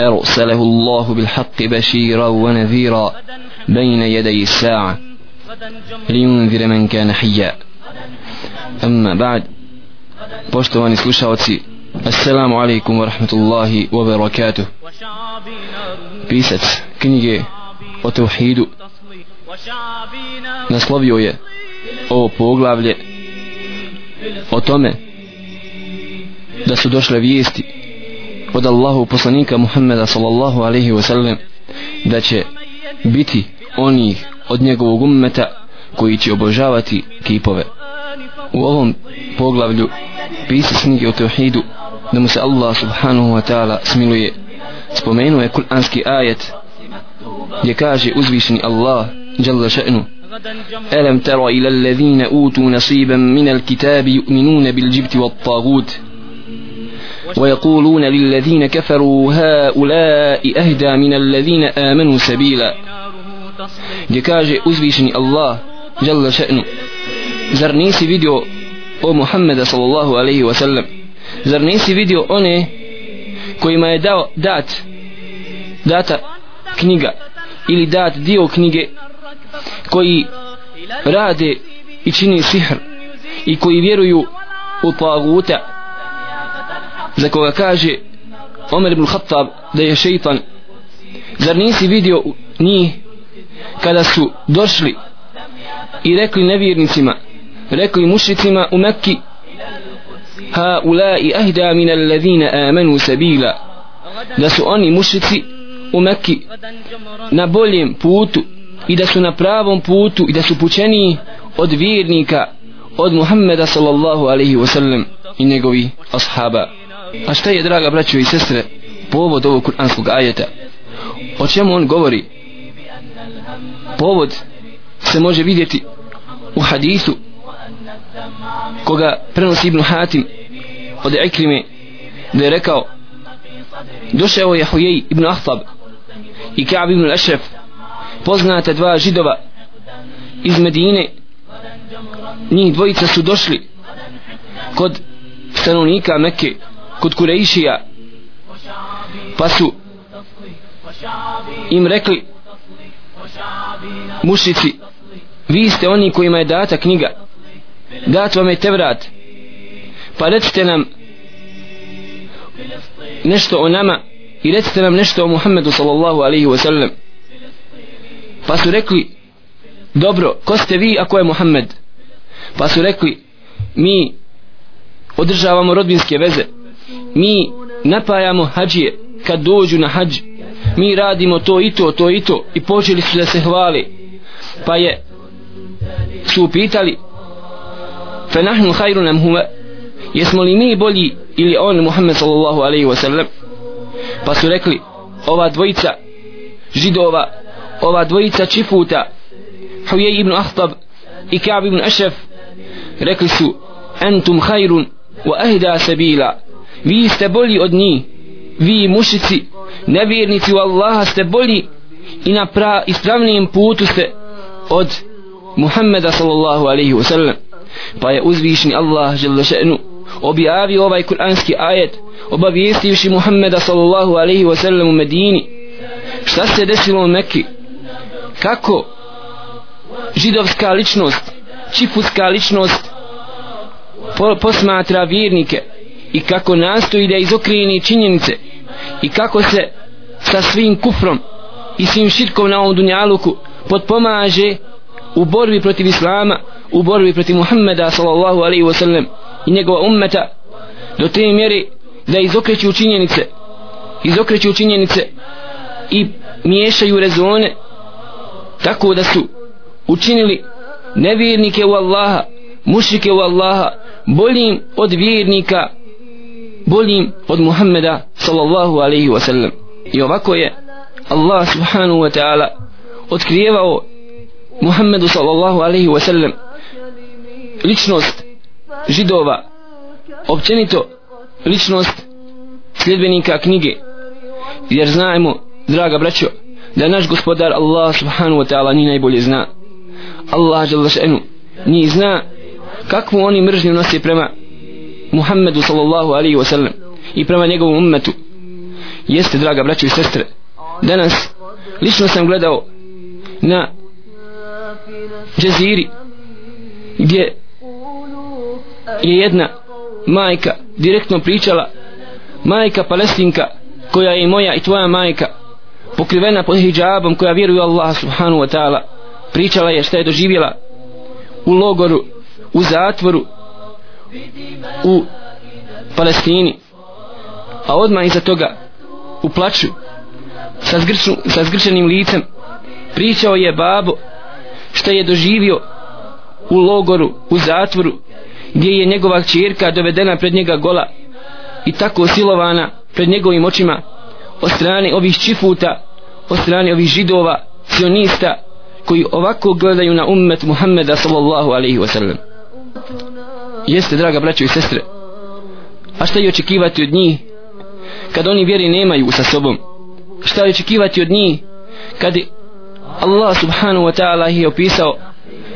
أرسله الله بالحق بشيرا ونذيرا بين يدي الساعة لينذر من كان حيا أما بعد poštovani slušalci Assalamu alaikum wa rahmatullahi wa barakatuh Pisac knjige o tauhidu naslovio je ovo poglavlje o tome da su došle vijesti od Allahu poslanika Muhammeda sallallahu alaihi wa sallam da će biti oni od njegovog ummeta koji će obožavati kipove u ovom poglavlju pisac knjige o tauhidu da mu se Allah subhanahu wa ta'ala smiluje spomenuo je kuranski ajet gdje kaže uzvišeni Allah jalla še'nu ألم تر إلى الذين أوتوا نصيبا من الكتاب يؤمنون بالجبت والطاغوت ويقولون للذين كفروا هؤلاء أهدى من الذين آمنوا سبيلا جكاج أزبيشني الله جل شأنه zar nisi vidio o Muhammeda sallallahu alaihi wa sallam zar nisi vidio one kojima je dao dat data knjiga ili dat dio knjige koji rade i čini sihr i koji vjeruju u taguta Za koga kaže Omer ibn Khattab da je šeitan. Zar nisi vidio njih kada su došli i rekli nevjernicima rekli mušicima u Mekki ha ulai ahda min alladhina amanu sabila. Da su oni mušici u Mekki na boljem putu i da su na pravom putu i da su pučeni od vjernika od Muhammeda sallallahu alaihi wasallam i njegovi ashaba a šta je draga braćo i sestre povod ovog kuranskog ajeta? O čemu on govori? Povod se može vidjeti u hadisu koga prenosi Ibn Hatim od Ikrime da je rekao došao je Hujej Ibn Ahtab i Ka'b Ibn Ešref poznate dva židova iz Medine. Njih dvojica su došli kod stanovnika Mekke kod Kurejšija pa su im rekli mušici vi ste oni kojima je data knjiga dat vam je Tevrat pa recite nam nešto o nama i recite nam nešto o Muhammedu sallallahu alaihi wa sallam. Pa su rekli dobro, ko ste vi ako je Muhammed? Pa su rekli mi održavamo rodbinske veze mi napajamo hađije kad dođu na hađ. Mi radimo to i to, to i to i počeli su da se hvali. Pa je su upitali fe nahnu hajru nam huwa jesmo li mi bolji ili on Muhammed sallallahu alaihi wa sallam pa su rekli ova dvojica židova ova dvojica čifuta Hujej ibn Ahtab i Ka'b ibn Ašef rekli su entum khairun wa ahda sabila vi ste bolji od njih. Vi mušici nevjernici u Allaha ste bolji i na pra, ispravnijem putu ste od Muhammeda sallallahu alaihi wa sallam. Pa je uzvišni Allah žele še'nu objavio ovaj kuranski ajet obavijestivši Muhammeda sallallahu alaihi wa sallam u Medini. Šta se desilo u Mekki? Kako židovska ličnost čifuska ličnost posmatra vjernike? I kako nastoji da izokrijeni činjenice. I kako se sa svim kufrom i svim šitkom na ovom dunjaluku potpomaže u borbi protiv Islama u borbi protiv Muhammeda sallallahu alaihi wa sallam i njegova ummeta do te mjeri da izokreću činjenice izokreću činjenice i miješaju rezone tako da su učinili nevjernike u Allaha mušike u Allaha boljim od vjernika boljim od Muhammeda sallallahu alaihi wa sallam. I ovako je Allah subhanahu wa ta'ala otkrijevao Muhammedu sallallahu alaihi wa sallam ličnost židova općenito ličnost sljedbenika knjige. Jer znajmo draga braćo da naš gospodar Allah subhanahu wa ta'ala ni najbolje zna. Allah žele še'nu ni zna kakvu oni mržnju nose prema Muhammedu sallallahu alaihi wasallam i prema njegovom ummetu. Jeste draga braćo i sestre danas lično sam gledao na džeziri gdje je jedna majka direktno pričala majka palestinka koja je moja i tvoja majka pokrivena pod hijabom koja vjeruje Allah subhanu wa ta'ala pričala je šta je doživjela u logoru u zatvoru u Palestini a odmah iza toga u plaću sa, zgrču, sa zgrčenim licem pričao je babo što je doživio u logoru, u zatvoru gdje je njegova čirka dovedena pred njega gola i tako silovana pred njegovim očima od strane ovih čifuta od strane ovih židova sionista koji ovako gledaju na ummet Muhammeda sallallahu alaihi wasallam jeste draga braćo i sestre. A šta je očekivati od njih kad oni vjeri nemaju sa sobom? Šta je očekivati od njih kad Allah subhanahu wa ta'ala ih je opisao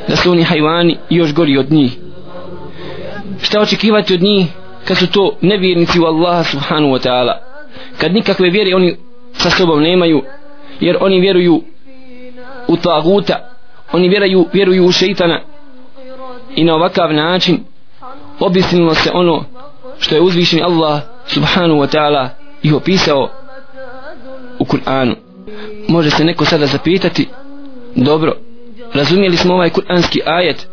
da su oni hajvani još gori od njih? Šta očekivati od njih kad su to nevjernici u Allaha subhanahu wa ta'ala? Kad nikakve vjere oni sa sobom nemaju jer oni vjeruju u taguta oni vjeruju, vjeruju u šeitana i na ovakav način obisnilo se ono što je uzvišeni Allah subhanahu wa ta'ala ih opisao u Kur'anu. Može se neko sada zapitati dobro razumijeli smo ovaj kur'anski ajet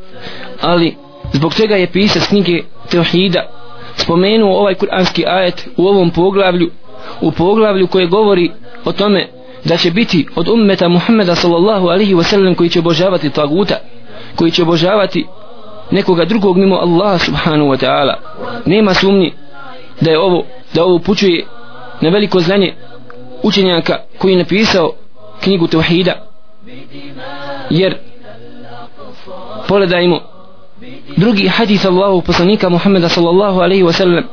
ali zbog čega je pisac knjige Teohida spomenuo ovaj kur'anski ajet u ovom poglavlju u poglavlju koje govori o tome da će biti od ummeta Muhammeda sallallahu alihi wa sallam koji će obožavati taguta koji će obožavati nekoga drugog mimo Allah subhanahu wa ta'ala. Nema sumnji da je ovo da ovo upućuje na veliko znanje učenjaka koji je napisao knjigu Tauhida jer pogledajmo drugi hadis Allahu poslanika Muhammeda sallallahu alaihi wa sallam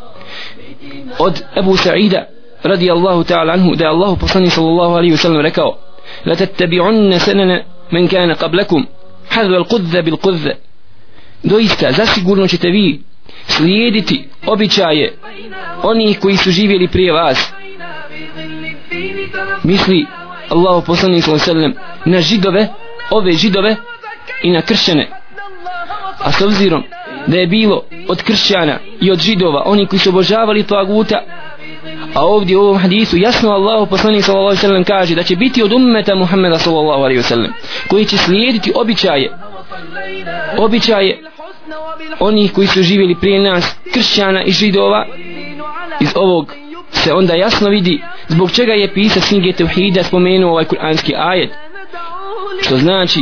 od Ebu Sa'ida radi Allahu ta'ala anhu da je Allahu poslanik sallallahu alaihi wa sallam rekao la tattabi'unne senene men kana qablakum hadwa al-qudza bil-qudza doista zasigurno ćete vi slijediti običaje onih koji su živjeli prije vas. Misli Allahu poslanik sallallahu sallam na židove ove židove i na kršćane. A s obzirom da je bilo od kršćana i od židova oni koji su obožavali taguta a ovdje u ovom hadisu jasno Allah poslanik sallallahu alejhi ve sellem kaže da će biti od ummeta Muhameda sallallahu alejhi ve sellem koji će slijediti običaje običaje onih koji su živjeli prije nas kršćana i židova iz ovog se onda jasno vidi zbog čega je pisac knjige Tevhida spomenuo ovaj kuranski ajet što znači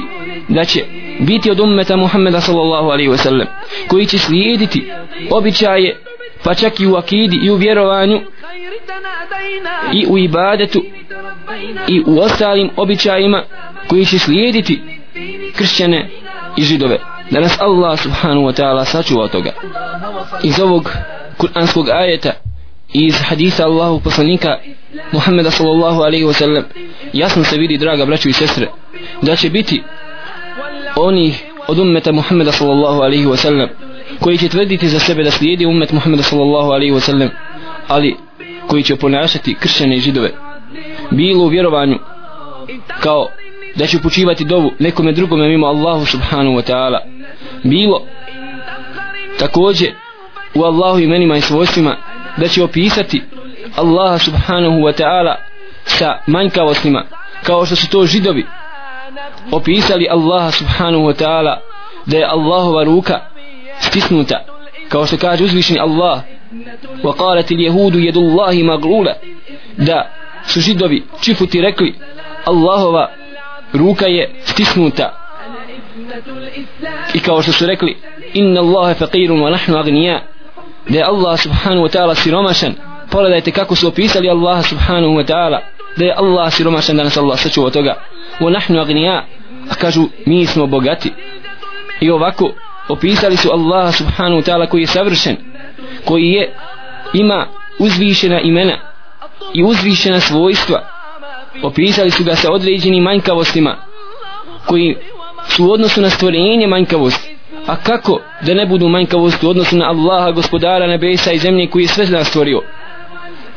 da će biti od ummeta Muhammeda sallallahu alaihi ve sellem koji će slijediti običaje pa čak i u akidi i u vjerovanju i u ibadetu i u ostalim običajima koji će slijediti kršćane i židove da nas Allah subhanahu wa ta'ala sačuva toga. Iz ovog kuranskog ajeta i iz hadisa Allahu poslanika Muhammeda sallallahu alaihi wa sallam jasno se vidi draga braću i sestre da će biti oni od ummeta Muhammeda sallallahu alaihi wa sallam koji će tvrditi za sebe da slijedi ummet Muhammeda sallallahu alaihi wa sallam ali koji će ponašati kršćane i židove bilo u vjerovanju kao da će upućivati dovu nekome drugome mimo Allahu subhanahu wa ta'ala bilo. Takođe u Allahu imenima i svojstvima da će opisati Allaha subhanahu wa ta'ala sa manjkavostima kao što su to židovi opisali Allaha subhanahu wa ta'ala da je Allahova ruka stisnuta kao što kaže uzvišeni Allah wa qalat il jehudu jedu Allahi maglula da su židovi čifuti rekli Allahova ruka je stisnuta i kao što su rekli inna Allahe faqirun wa nahnu agnija da je Allah subhanahu wa ta'ala siromašan. Pogledajte kako su opisali Allah subhanahu wa ta'ala. Da je Allah siromašan da nas Allah sačuva toga. Wa nahnu agnija a kažu mi smo bogati. I ovako opisali su Allah subhanahu wa ta'ala koji je savršen koji je ima uzvišena imena i uzvišena svojstva. Opisali su ga sa određenim manjkavostima koji su u odnosu na stvorenje manjkavosti. A kako da ne budu manjkavosti u odnosu na Allaha gospodara nebesa i zemlje koji je sve nas stvorio?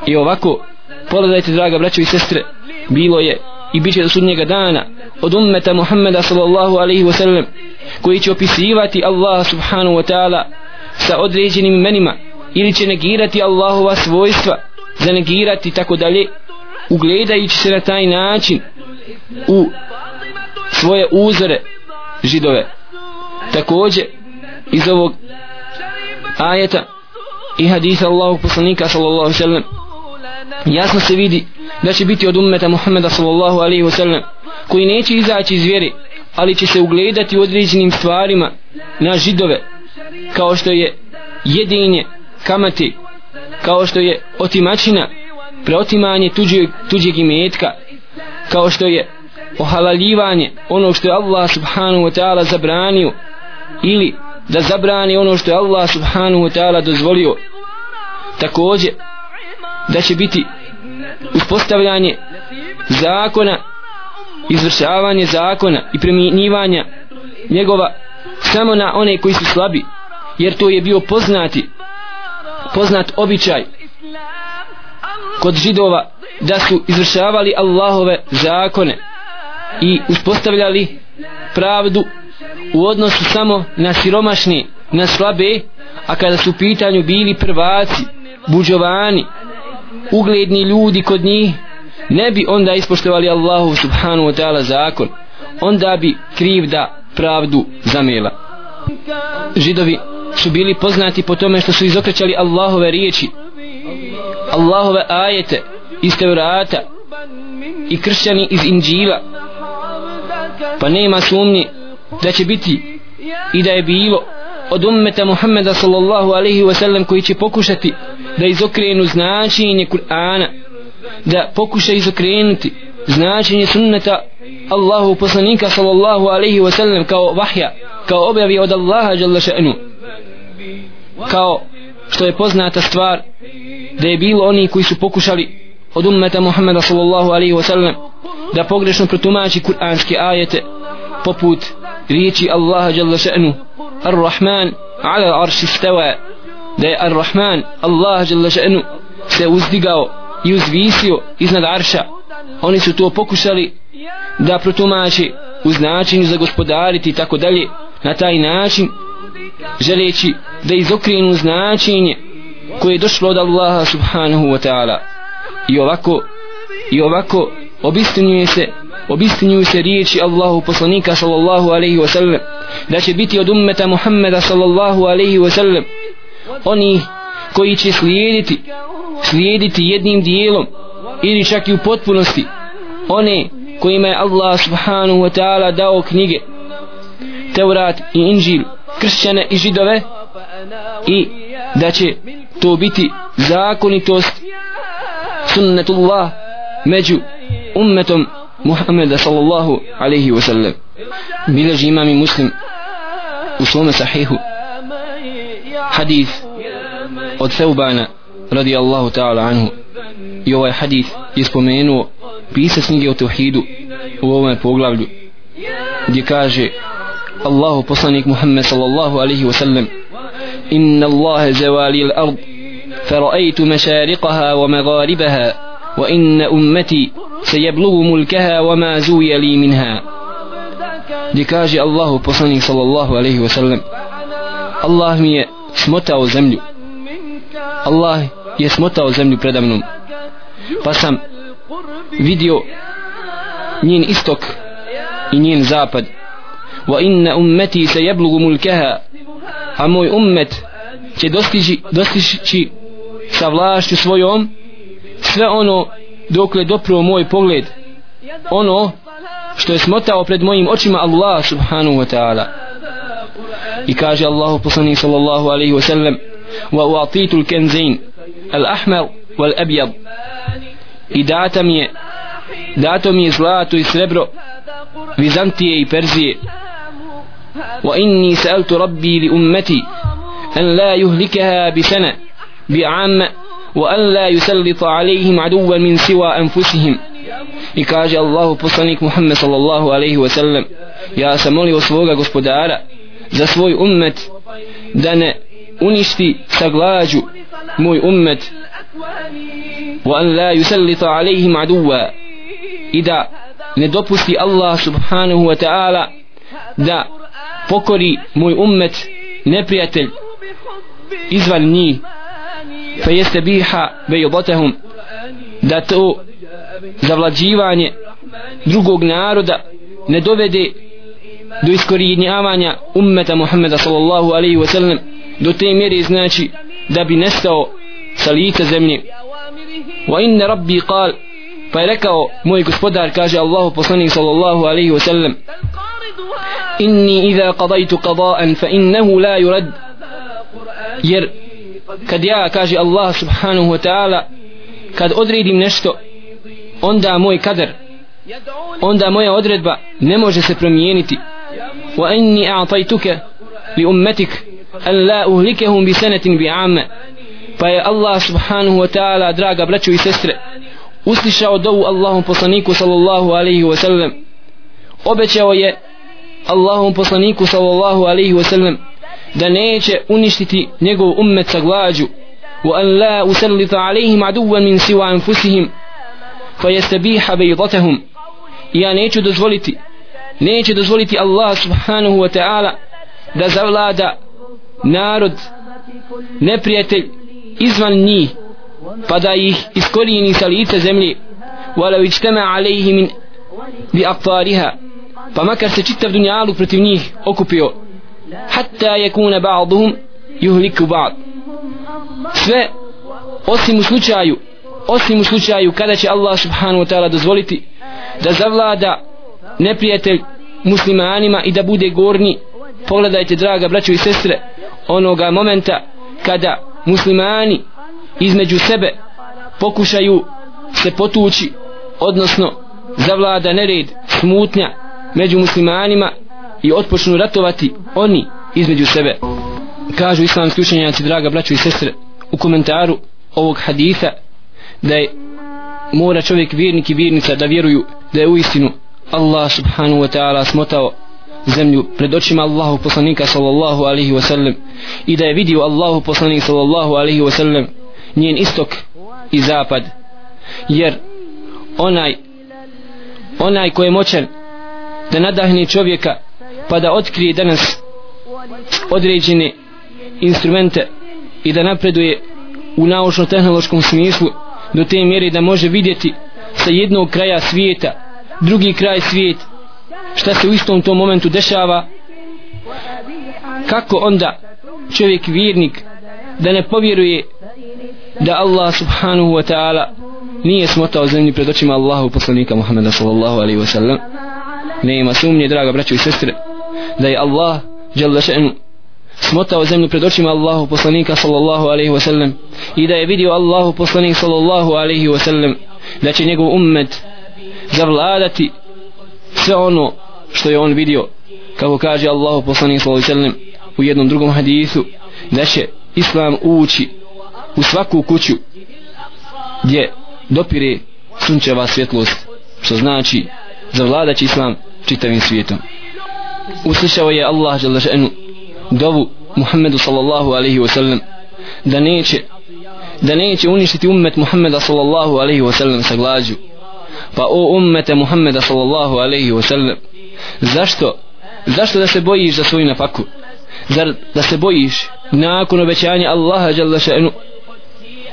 I ovako pogledajte draga braćo i sestre bilo je i bit će do sudnjega dana od ummeta Muhammeda sallallahu alaihi wasallam koji će opisivati Allah subhanahu wa ta'ala sa određenim imenima ili će negirati Allahova svojstva zanegirati tako dalje ugledajući se na taj način u svoje uzore židove. Također iz ovog ajeta i hadisa Allahog poslanika sallallahu sallam jasno se vidi da će biti od ummeta Muhammeda sallallahu alaihi wasallam koji neće izaći iz vjeri ali će se ugledati u određenim stvarima na židove kao što je jedinje kamati kao što je otimačina preotimanje tuđeg, tuđeg imetka kao što je ohalaljivanje ono što je Allah subhanahu wa ta'ala zabranio ili da zabrani ono što je Allah subhanahu wa ta'ala dozvolio. Također da će biti uspostavljanje zakona izvršavanje zakona i primjenjivanja njegova samo na one koji su slabi jer to je bio poznati poznat običaj kod židova da su izvršavali Allahove zakone i uspostavljali pravdu u odnosu samo na siromašni, na slabe, a kada su u pitanju bili prvaci, buđovani, ugledni ljudi kod njih, ne bi onda ispoštovali Allahu subhanu wa ta'ala zakon, onda bi krivda pravdu zamela. Židovi su bili poznati po tome što su izokrećali Allahove riječi, Allahove ajete iz Tevrata i kršćani iz Inđila, pa nema sumnje da će biti i da je bilo od ummeta Muhammeda sallallahu alaihi wa sallam koji će pokušati da izokrenu značenje Kur'ana da pokuša izokrenuti značenje sunneta Allahu poslanika sallallahu alaihi wa sallam kao vahja kao objavi od Allaha jalla še'nu kao što je poznata stvar da je bilo oni koji su pokušali od ummeta Muhammeda sallallahu alaihi wa sallam da pogrešno protumači kur'anske ajete poput riječi Allaha jalla še'nu Ar-Rahman ala arši stava da je Ar-Rahman Allah jalla še'nu se uzdigao i uzvisio iznad arša. Oni su to pokušali da protumači u značenju za gospodariti i tako dalje. Na taj način želeći da izokrenu značenje koje je došlo od Allaha subhanahu wa ta'ala. I ovako i ovako obistinjuje se obistinjuju se riječi Allahu poslanika sallallahu alaihi wa sallam da će biti od ummeta Muhammeda sallallahu alaihi wa sallam oni koji će slijediti slijediti jednim dijelom ili čak i u potpunosti one kojima je Allah subhanahu wa ta'ala dao knjige Teurat i Inđil kršćane i židove i da će to biti zakonitost sunnetullah među ummetom Muhammeda sallallahu alaihi wa sallam bileži imam i muslim u svome sahihu hadith od Seubana radi Allahu ta'ala anhu i ovaj hadith je spomenuo pisac knjige o tevhidu u ovome poglavlju gdje kaže Allahu poslanik Muhammed sallallahu alaihi wa sallam inna Allahe zawali al-ard فرأيت مشارقها ومغاربها وإن أمتي سيبلغ ملكها وما زوي لي منها لكاجي الله بصني صلى الله عليه وسلم الله مي smotao zemlju Allah je smotao zemlju predamnom pa sam vidio njen istok i njen zapad wa inna ummeti se jeblugu mulkeha a moj ummet će dostići, dostići sa vlašću svojom sve ono dokle dopro moj pogled. Ono što je smotao pred mojim očima Allah subhanahu wa ta'ala. I kaže Allahu poslanik sallallahu alaihi wa sallam wa uatitu l-kenzin al-ahmar wal-abjad. I data mi je dato mi je zlato i srebro Vizantije i Perzije. Wa inni sa'altu rabbi li ummati an la yuhlikaha bi sana bi amma وأن لا يسلط عليهم عدوا من سوى أنفسهم i kaže Allahu poslanik Muhammed sallallahu alaihi wa sallam ja sam molio svoga gospodara za svoj ummet da ne uništi sa glađu moj ummet وأن لا يسلط عليهم عدوا إذا ندوبسي الله سبحانه وتعالى da pokori moj ummet neprijatelj izvan njih fa jeste biha bejobotahum da to zavlađivanje drugog naroda ne dovede do iskorijenjavanja ummeta Muhammeda sallallahu alaihi wa sallam do te mjere znači da bi nestao sa lica zemlje. Wa inna rabbi kal pa je rekao moj gospodar kaže Allahu poslanik sallallahu alaihi wa sallam inni iza qadajtu qadaan fa innahu la yurad. Jer kad ja kaže Allah subhanahu wa ta'ala kad odredim nešto onda moj kader onda moja odredba ne može se promijeniti. Wa inni a'taytuka li ummetik an la uhlikahum bi sanatin bi amma pa je Allah subhanahu wa ta'ala draga braćo i sestre uslišao dovu Allahom poslaniku sallallahu alaihi wa sallam. Obećao je Allahom poslaniku sallallahu alaihi wa sallam da neće uništiti njegov ummet sa glađu. wa an la usallita alaihim aduvan min siwa anfusihim fa baydatahum ja neću dozvoliti neće dozvoliti Allah subhanahu wa ta'ala da zavlada narod neprijatelj izvan njih pa da ih iskorijeni sa lice zemlje. wala ičtama alaihi min bi aqtariha pa makar se čitav dunjalu protiv njih okupio hatta yakuna ba'dhum yuhliku ba'd. Sve osim u slučaju osim u slučaju kada će Allah subhanahu wa ta'ala dozvoliti da zavlada neprijatelj muslimanima i da bude gorni pogledajte draga braćo i sestre onoga momenta kada muslimani između sebe pokušaju se potući odnosno zavlada nered smutnja među muslimanima i otpočnu ratovati oni između sebe. Kažu islamski učenjaci draga braćo i sestre u komentaru ovog haditha da je mora čovjek vjernik i vjernica da vjeruju da je u istinu Allah subhanahu wa ta'ala smotao zemlju pred očima Allahu poslanika sallallahu alaihi wa sallam i da je vidio Allahu poslanik sallallahu alaihi wa sallam njen istok i zapad. Jer onaj onaj ko je moćan da nadahne čovjeka pa da otkrije danas određene instrumente i da napreduje u naučno-tehnološkom smislu do te mjere da može vidjeti sa jednog kraja svijeta drugi kraj svijet šta se u istom tom momentu dešava kako onda čovjek vjernik da ne povjeruje da Allah subhanahu wa ta'ala nije smotao zemlji pred očima Allahu poslanika Muhammeda sallallahu alaihi wa sallam. Nema sumnje draga braćo i sestre da je Allah jalla smotao zemlju pred očima Allahu poslanika sallallahu alaihi wa sallam i da je vidio Allahu poslanik sallallahu alaihi wa sallam da će njegov ummet zavladati sve ono što je on vidio. Kako kaže Allahu poslanik sallallahu alaihi wa sallam u jednom drugom hadisu da će Islam ući u svaku kuću gdje dopire sunčeva svjetlost što znači zavladat Islam čitavim svijetom uslišao je Allah Đelešenu dovu Muhammedu sallallahu alaihi wa sallam da neće da neće uništiti ummet Muhammeda sallallahu alaihi wa sallam sa glađu. Pa o ummete Muhammeda sallallahu alaihi wa sallam zašto zašto da se bojiš za svoju nafaku? Zar da se bojiš nakon obećanja Allaha Đelešenu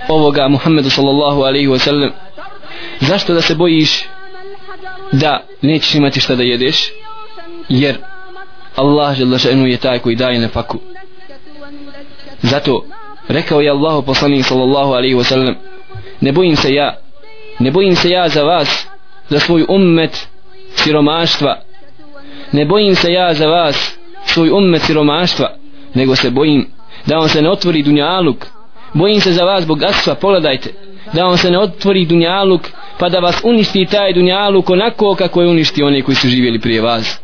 ovoga Muhammedu sallallahu alaihi wa sallam? Zašto da se bojiš da nećeš imati šta da jedeš? Jer Allah žele še'nu je taj koji daje nefaku. Zato rekao je Allah poslanik sallallahu alaihi wasallam ne bojim se ja ne bojim se ja za vas za svoj ummet siromaštva. Ne bojim se ja za vas svoj ummet siromaštva nego se bojim da on se ne otvori dunjaluk. Bojim se za vas bogatstva pogledajte da on se ne otvori dunjaluk pa da vas uništi taj dunjaluk onako kako je uništi one koji su živjeli prije vas.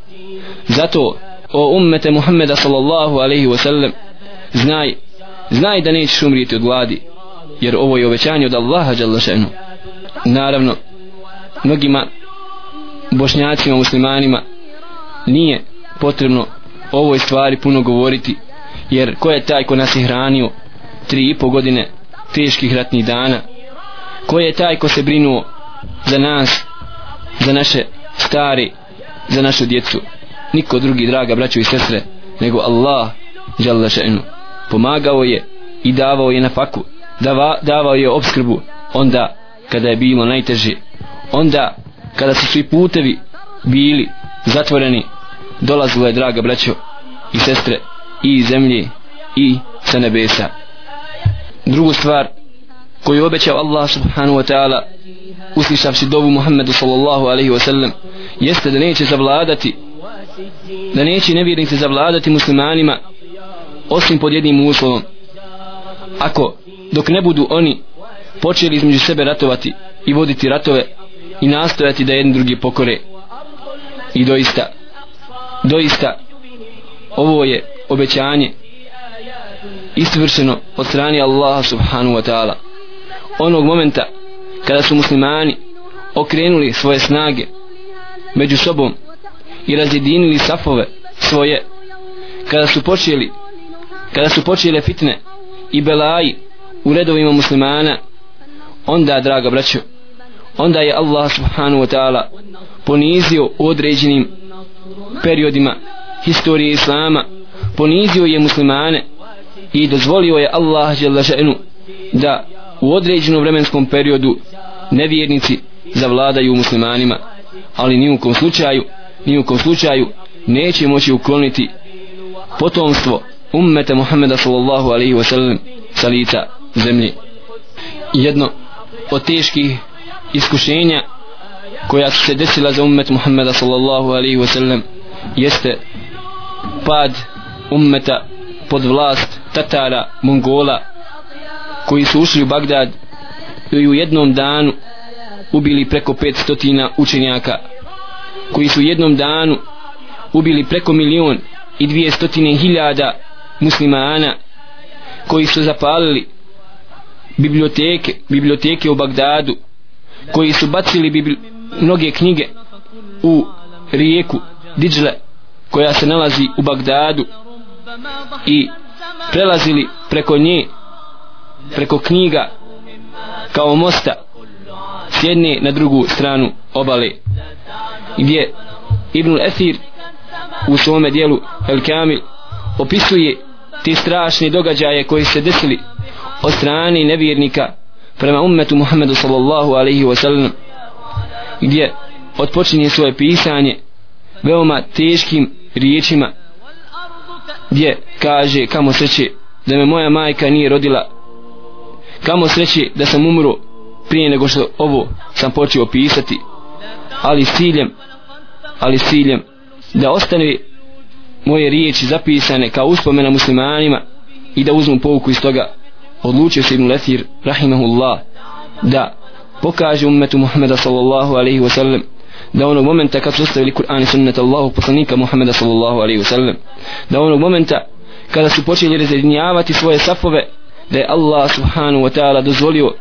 Zato o ummete Muhammeda sallallahu alaihi wasallam znaj znaj da nećeš umrijeti od gladi jer ovo je obećanje od Allaha jalla šenu. Naravno mnogima bošnjacima muslimanima nije potrebno ovoj stvari puno govoriti jer ko je taj ko nas je hranio tri i po godine teških ratnih dana? Ko je taj ko se brinuo za nas za naše stari za našu djecu? Niko drugi draga braćo i sestre nego Allah žele še'nu. Pomagao je i davao je na faku. Dava, davao je obskrbu. Onda kada je bilo najteže onda kada su svi putevi bili zatvoreni dolazilo je draga braćo i sestre i iz zemlje i sa nebesa. Drugu stvar koju obećao Allah subhanahu wa ta'ala uslišavši dovu Muhammedu sallallahu alaihi wa sallam jeste da neće zavladati da neće nevjernici zavladati muslimanima osim pod jednim uslovom. Ako dok ne budu oni počeli između sebe ratovati i voditi ratove i nastojati da jedni drugi pokore. I doista doista ovo je obećanje istvršeno od strane Allaha subhanahu wa ta'ala. Onog momenta kada su muslimani okrenuli svoje snage među sobom i razjedinili safove svoje. Kada su počeli kada su počele fitne i belaji u redovima muslimana onda draga braćo onda je Allah subhanahu wa ta'ala ponizio u određenim periodima historije islama ponizio je muslimane i dozvolio je Allah da u određenom vremenskom periodu nevjernici zavladaju muslimanima ali ni u kom slučaju ni u kom slučaju neće moći ukloniti potomstvo ummeta Muhammeda sallallahu alaihi wa sallam sa lica zemlje. Jedno od teških iskušenja koja su se desila za ummet Muhammeda sallallahu alaihi wa sallam jeste pad ummeta pod vlast Tatara, Mongola koji su ušli u Bagdad i u jednom danu ubili preko 500 učenjaka koji su jednom danu ubili preko milion i dvije stotine hiljada muslimana koji su zapalili biblioteke, biblioteke u Bagdadu koji su bacili bibli, mnoge knjige u rijeku Diđle koja se nalazi u Bagdadu i prelazili preko nje preko knjiga kao mosta s jedne na drugu stranu obale gdje Ibn Esir u svome dijelu El Kamil opisuje te strašne događaje koji se desili od strane nevjernika prema ummetu Muhammedu sallallahu alaihi wa sallam gdje odpočinje svoje pisanje veoma teškim riječima gdje kaže kamo sreće da me moja majka nije rodila kamo sreće da sam umro prije nego što ovo sam počeo pisati ali s ciljem ali s ciljem da ostane moje riječi zapisane kao uspomena muslimanima i da uzmu pouku iz toga odlučio se Ibn Lethir rahimahullah da pokaže ummetu Muhammeda sallallahu alaihi wa sallam da onog momenta kad su ostavili Kur'an i sunnet Allahu poslanika Muhammeda sallallahu alaihi wa sallam da onog momenta kada su počeli razjedinjavati svoje safove da je Allah subhanahu wa ta'ala dozvolio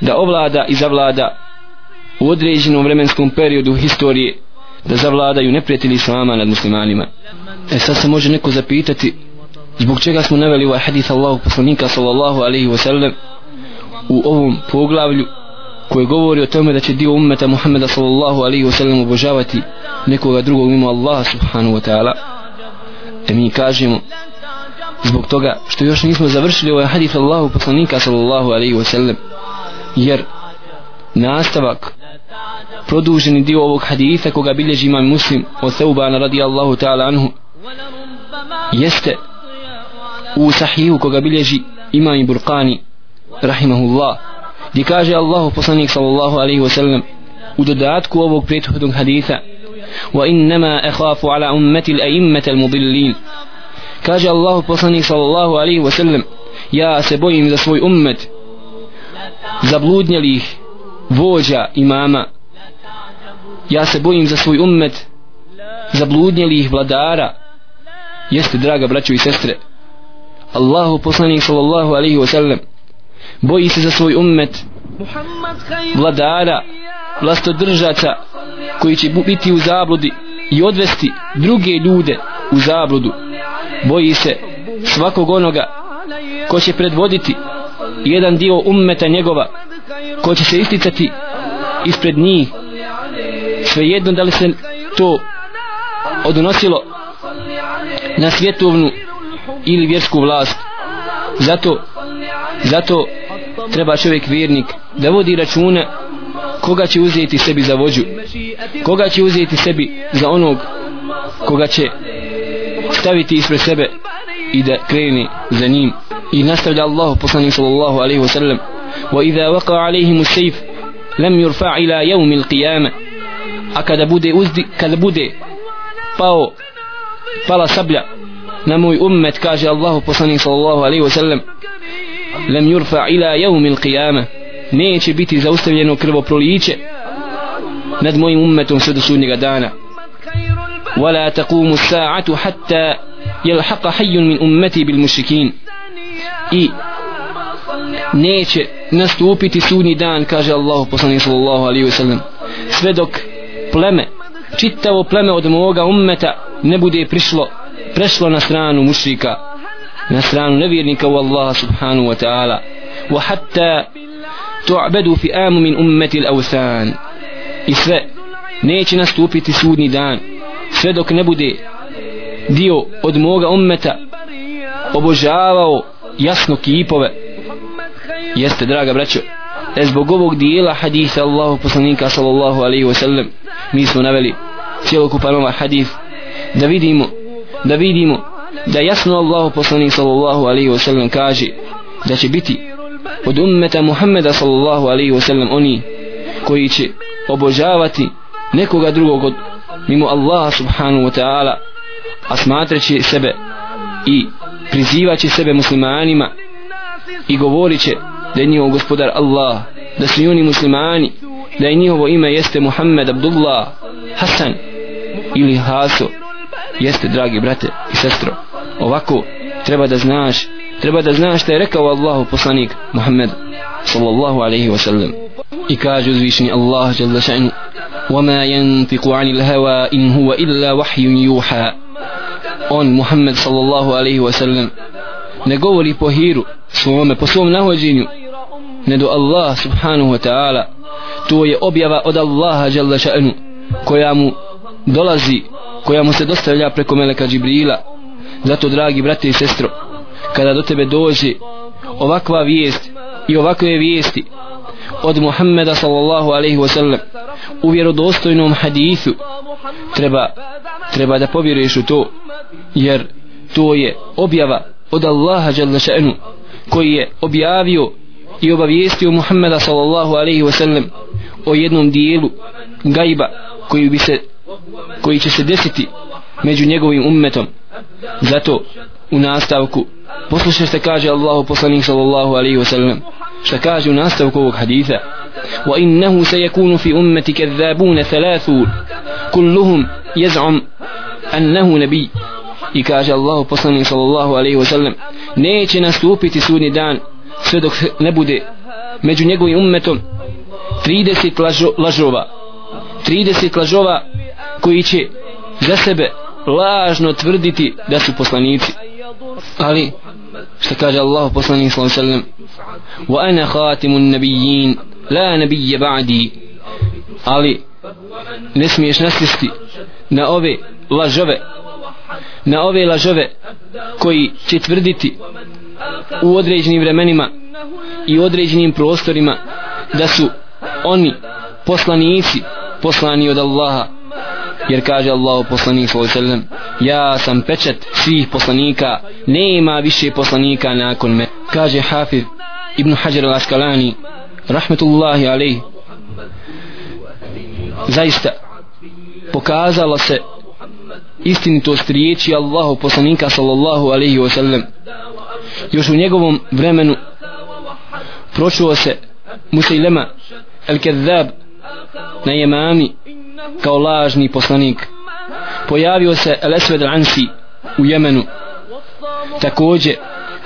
da ovlada i zavlada u određenom vremenskom periodu historije da zavladaju neprijatelji islama nad muslimanima. E sad se može neko zapitati zbog čega smo naveli ovaj hadith Allahu poslanika sallallahu alaihi wasallam u ovom poglavlju koje govori o tome da će dio ummeta Muhammeda sallallahu alaihi wasallam obožavati nekoga drugog mimo Allaha subhanahu wa ta'ala. E mi kažemo zbog toga što još nismo završili ovaj hadith Allahu poslanika sallallahu alaihi wasallam jer nastavak produženi dio ovog haditha koga bilježi imam muslim od Seubana radijallahu ta'ala anhu jeste u sahihu koga bilježi imam i Burqani rahimahullah gdje kaže Allahu poslanik sallallahu alaihi wa sallam u dodatku ovog prethodnog haditha wa innama akhafu ala ummati al-a'immati al-mudillin. Kaže Allahu poslanik sallallahu alaihi wa sallam ja se bojim za svoj ummet zabludnjelih vođa imama. Ja se bojim za svoj ummet. Zabludnjelih vladara. Jeste draga braćo i sestre. Allahu poslanik sallallahu alaihi wa sallam boji se za svoj ummet. Vladara vlastodržaca koji će biti u zabludi i odvesti druge ljude u zabludu. Boji se svakog onoga ko će predvoditi jedan dio ummeta njegova ko će se isticati ispred njih. Svejedno da li se to odnosilo na svjetovnu ili vjersku vlast. Zato zato treba čovjek vjernik da vodi računa koga će uzeti sebi za vođu koga će uzeti sebi za onog koga će staviti ispred sebe i da kreni za njim. I nastavlja Allah poslanik sallallahu alaihi wa sallam wa idha waqa alaihim usayf lam yurfa ila yawm al-qiyamah a kada bude uzdi kada bude pao pala sablja na moj ummet kaže Allahu poslanik sallallahu alaihi wa sallam lam yurfa ila yawm al-qiyamah neće biti zaustavljeno krvoproliće nad mojim ummetom sve do sudnjega dana ولا تقوم الساعة حتى يلحق حي من أمتي بالمشركين i neće nastupiti sudnji dan kaže Allah poslanik sallallahu alaihi wasallam. Sve dok pleme čitavo pleme od moga ummeta ne bude prišlo prešlo na stranu mušrika na stranu nevjernika u Allaha subhanahu wa ta'ala. Wa hatta tu'badu fi amu min ummeti l-awthan. I sve neće nastupiti sudnji dan sve dok ne bude dio od moga ummeta obožavao jasno kipove. Jeste draga braćo e zbog ovog dijela hadisa Allahu poslanika sallallahu alaihi wasallam mi smo naveli cijelokupan ovaj hadis da vidimo da vidimo da jasno Allahu poslanik sallallahu alaihi wasallam kaže da će biti od ummeta Muhammeda sallallahu alaihi wasallam oni koji će obožavati nekoga drugog od mimo Allaha subhanahu wa ta'ala a smatraći sebe i prizivaće sebe muslimanima i govorit će da je njihov gospodar Allah da su oni muslimani da je njihovo ime jeste Muhammed Abdullah Hasan ili Haso jeste dragi brate i sestro ovako treba da znaš treba da znaš što je rekao Allahu poslanik Muhammed sallallahu alaihi wa sallam i kaže uzvišeni Allah jalla ša'nu وما ينطق عن الهوى إن هو إلا وحي يوحى on Muhammed sallallahu alaihi wa sallam ne govori po hiru svome po svom nahođenju ne do Allah subhanahu wa ta'ala. To je objava od Allaha jalla še'nu koja mu dolazi koja mu se dostavlja preko meleka Džibrila. Zato dragi brate i sestro kada do tebe dođe ovakva vijest i ovakve vijesti od Muhammeda sallallahu alaihi wa sallam. U vjerodostojnom hadisu treba treba da povjeruješ u to jer to je objava od Allaha jalla še'nu koji je objavio i obavijestio Muhammeda sallallahu alaihi wa sallam o jednom dijelu gajba koji bi se koji će se desiti među njegovim ummetom. Zato u nastavku poslušajte kaže Allahu poslanik sallallahu alaihi wa sallam što kaže u nastavku ovog haditha وإنه سيكون في أمة كذابون ثلاثون كلهم يزعم أنه نبي i kaže Allah poslanik sallallahu alaihi wa sallam neće nastupiti sudnji dan sve dok ne bude među njegovim ummetom 30 lažo, lažova 30 lažova koji će za sebe lažno tvrditi da su poslanici ali što kaže Allah poslanik sallallahu alaihi wa sallam wa ana khatimun nabiyyin la nabije ba'di. Ali ne smiješ naslisti na ove lažove na ove lažove koji će tvrditi u određenim vremenima i određenim prostorima da su oni poslanici poslani od Allaha jer kaže Allah poslanik sallallahu ja sam pečat svih poslanika nema više poslanika nakon me. Kaže Hafiz Ibn Hajar al-Askalani rahmetullahi alaih zaista pokazala se istinitost riječi Allahu poslanika sallallahu alaihi wa sallam još u njegovom vremenu pročuo se Musailema el-Kedhab na jemami kao lažni poslanik. Pojavio se Lesved al-Ansi u Jemenu. Takođe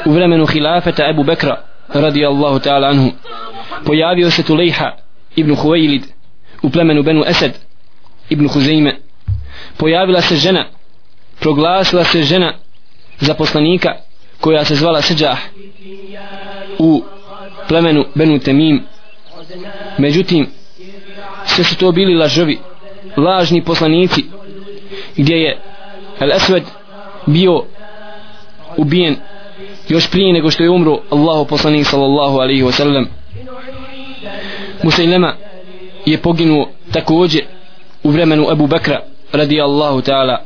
u vremenu hilafeta Ebu Bekra radijallahu ta'ala anhu pojavio se Tulejha ibn Huwailid u plemenu Benu Esed ibn Huzeime pojavila se žena proglasila se žena za poslanika koja se zvala Seđah u plemenu Benu Temim. Međutim sve su to bili lažovi lažni poslanici gdje je Al Esved bio ubijen još prije nego što je umro Allahu poslanik sallallahu alaihi wa sallam. Musailema je poginuo također u vremenu Abu Bakra radi Allahu ta'ala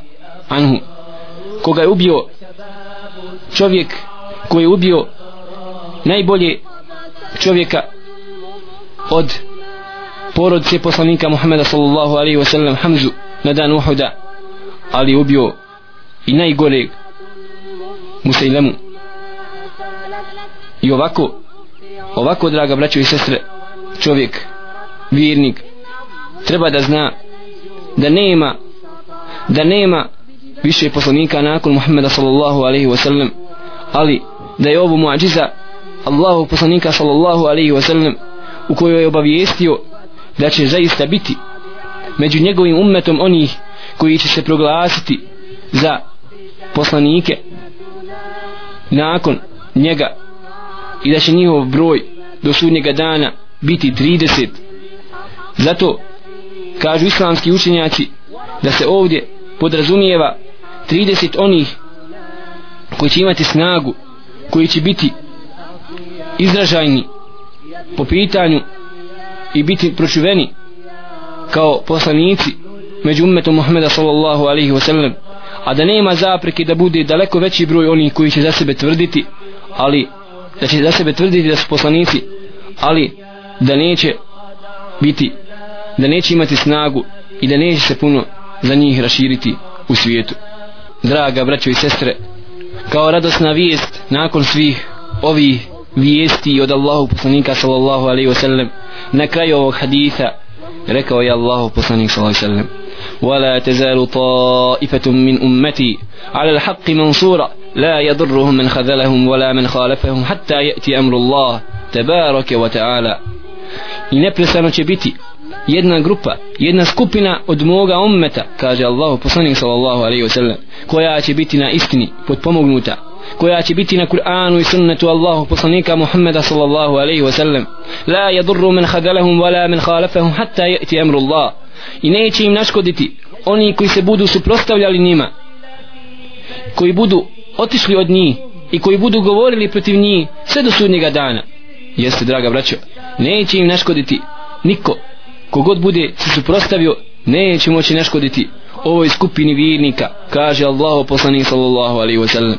anhu koga je ubio čovjek koji je ubio najbolje čovjeka od porodice poslanika Muhammeda sallallahu alaihi wa sallam Hamzu na dan Uhuda ali ubio i najgore Musailemu i ovako ovako draga braćo i sestre čovjek vjernik treba da zna da nema da nema više poslanika nakon Muhammeda sallallahu alaihi wa sallam ali da je ovo muadžiza Allahu poslanika sallallahu alaihi wa sallam u kojoj je obavijestio da će zaista biti među njegovim ummetom onih koji će se proglasiti za poslanike nakon njega i da će njihov broj do sudnjega dana biti 30 zato kažu islamski učenjaci da se ovdje podrazumijeva 30 onih koji će imati snagu koji će biti izražajni po pitanju i biti pročuveni kao poslanici među ummetom Muhammeda sallallahu alaihi wasallam a da nema zapreke da bude daleko veći broj onih koji će za sebe tvrditi ali da će za sebe tvrditi da su poslanici ali da neće biti da neće imati snagu i da neće se puno za njih raširiti u svijetu. Draga braćo i sestre kao radosna vijest nakon svih ovih vijesti od Allahu poslanika sallallahu alaihi wa sallam na kraju ovog haditha rekao je Allahu poslanik sallallahu alaihi wa sallam ولا تزال طائفة من أمتي على الحق منصورة لا يضرهم من خذلهم ولا من خالفهم حتى يأتي أمر الله تبارك وتعالى i neprestano će biti jedna grupa, jedna skupina od moga ummeta, kaže Allahu poslanik sallallahu alaihi wasallam, koja će biti na istini potpomognuta, koja će biti na Kur'anu i sunnetu Allahu poslanika Muhammeda sallallahu alaihi wasallam. La yadurru men khadalahum wala men khalafahum hatta ya'ti amru Allah. I neće im naškoditi oni koji se budu suprotstavljali njima, koji budu otišli od njih i koji budu govorili protiv njih sve do sudnjega dana. Jeste, draga braćo, neće im naškoditi niko kogod bude se suprostavio neće moći naškoditi ovoj skupini vjernika kaže Allahu poslanik sallallahu alaihi wasallam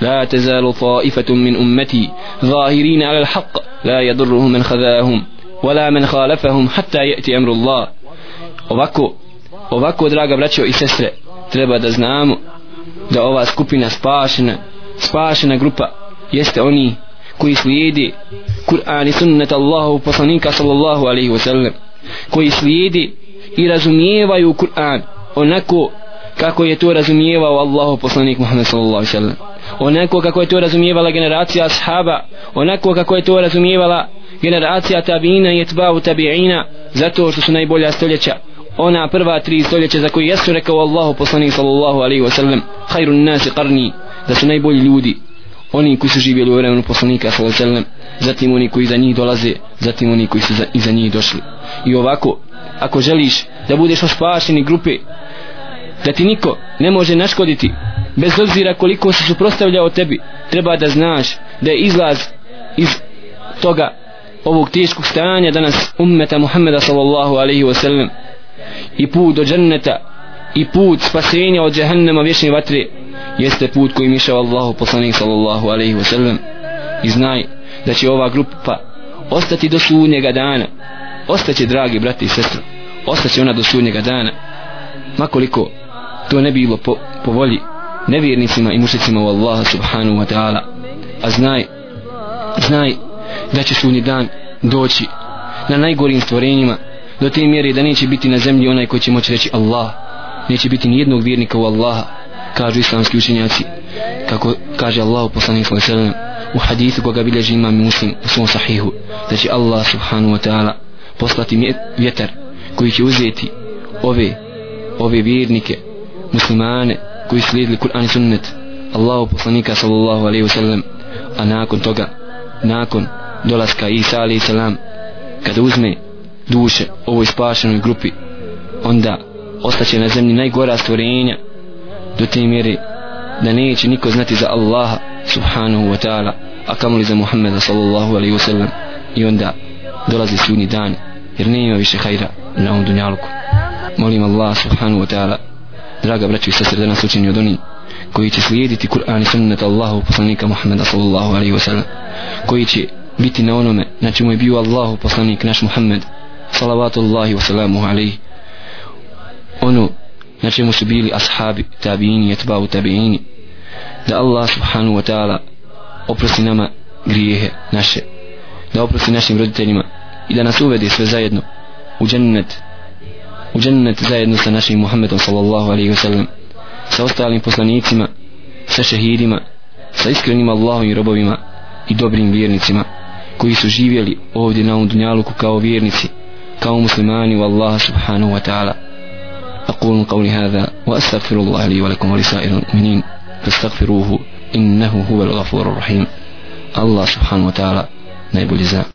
لا تزال طائفة من أمتي ظاهرين على الحق لا يضرهم من خذاهم ولا من خالفهم حتى يأتي أمر الله ovako ovako draga braćo i sestre treba da znamo da ova skupina spašena spašena grupa jeste oni koji slijedi Kur'an i sunnet Allahu poslanika sallallahu alaihi wa sallam koji slijedi i razumijevaju Kur'an onako kako je to razumijevao Allahu poslanik Muhammed sallallahu alaihi sallam onako kako je to razumijevala generacija ashaba onako kako je to razumijevala generacija tabina i etbavu tabiina zato što su najbolja stoljeća. Ona prva tri stoljeća za koji jesu rekao Allahu poslanik sallallahu alaihi wa sallam hajrun nasi qarni da su najbolji ljudi. Oni koji su živjeli u vremenu poslanika sallallahu alaihi wa sallam zatim oni koji za njih dolaze zatim oni koji su za, iza njih došli. I ovako ako želiš da budeš ospašeni grupe da ti niko ne može naškoditi bez obzira koliko se suprostavljao tebi treba da znaš da je izlaz iz toga ovog teškog stanja danas ummeta Muhammeda sallallahu alaihi wasallam. I put do dženneta i put spasenja od džahannama vječne vatre jeste put kojim išao Allahu poslanik sallallahu alaihi wasallam. I znaj da će ova grupa ostati do sunnjega dana. Ostaće dragi brati i sestre ostaće ona do sunnjega dana. Makoliko to ne bilo po, po volji nevjernicima i mušicima u Allaha subhanahu wa ta'ala. A znaj znaj da će sudnji dan doći na najgorim stvorenjima do te mjere da neće biti na zemlji onaj koji će moći reći Allah. Neće biti ni jednog vjernika u Allaha kažu islamski učenjaci kako kaže Allah poslanik sallallahu alejhi ve sellem u hadithu koga bilježi imam muslim u svom sahihu da će Allah subhanahu wa ta'ala poslati vjetar koji će uzeti ove ove vjernike muslimane koji slijedili Kur'an i sunnet Allahu poslanika sallallahu alaihi wasallam a nakon toga nakon dolaska Isa alaihi salam kada uzme duše ovoj spašenoj grupi onda ostaće na zemlji najgora stvorenja do te mjere da neće niko znati za Allaha subhanahu wa ta'ala a kamoli za Muhammeda sallallahu alaihi wasallam. I onda dolazi sudni dan jer ne ima više hajra na ovom dunjaluku molim Allah subhanahu wa ta'ala draga braćo i sestre da nas učini od onih koji će slijediti Kur'an i sunnet Allahu poslanika Muhammeda sallallahu alaihi wa sallam koji će biti na onome na čemu je bio Allahu poslanik naš Muhammed salavatu Allahi wa salamuhu alaihi. Ono na čemu su bili ashabi tabiini etbau tabiini da Allah subhanahu wa ta'ala oprosti nama grijehe naše da oprosti našim roditeljima i da nas uvede sve zajedno u džennet u džennet zajedno sa našim Muhammedom sallallahu alaihi wa sallam sa ostalim poslanicima sa šehidima sa iskrenim Allahom i robovima i dobrim vjernicima koji su živjeli ovdje na ovom dunjaluku kao vjernici kao muslimani u Allah subhanahu wa ta'ala أقول قولي هذا وأستغفر الله لي ولكم ولسائر المؤمنين فاستغفروه إنه هو الغفور الرحيم الله سبحانه وتعالى نائب الجزاء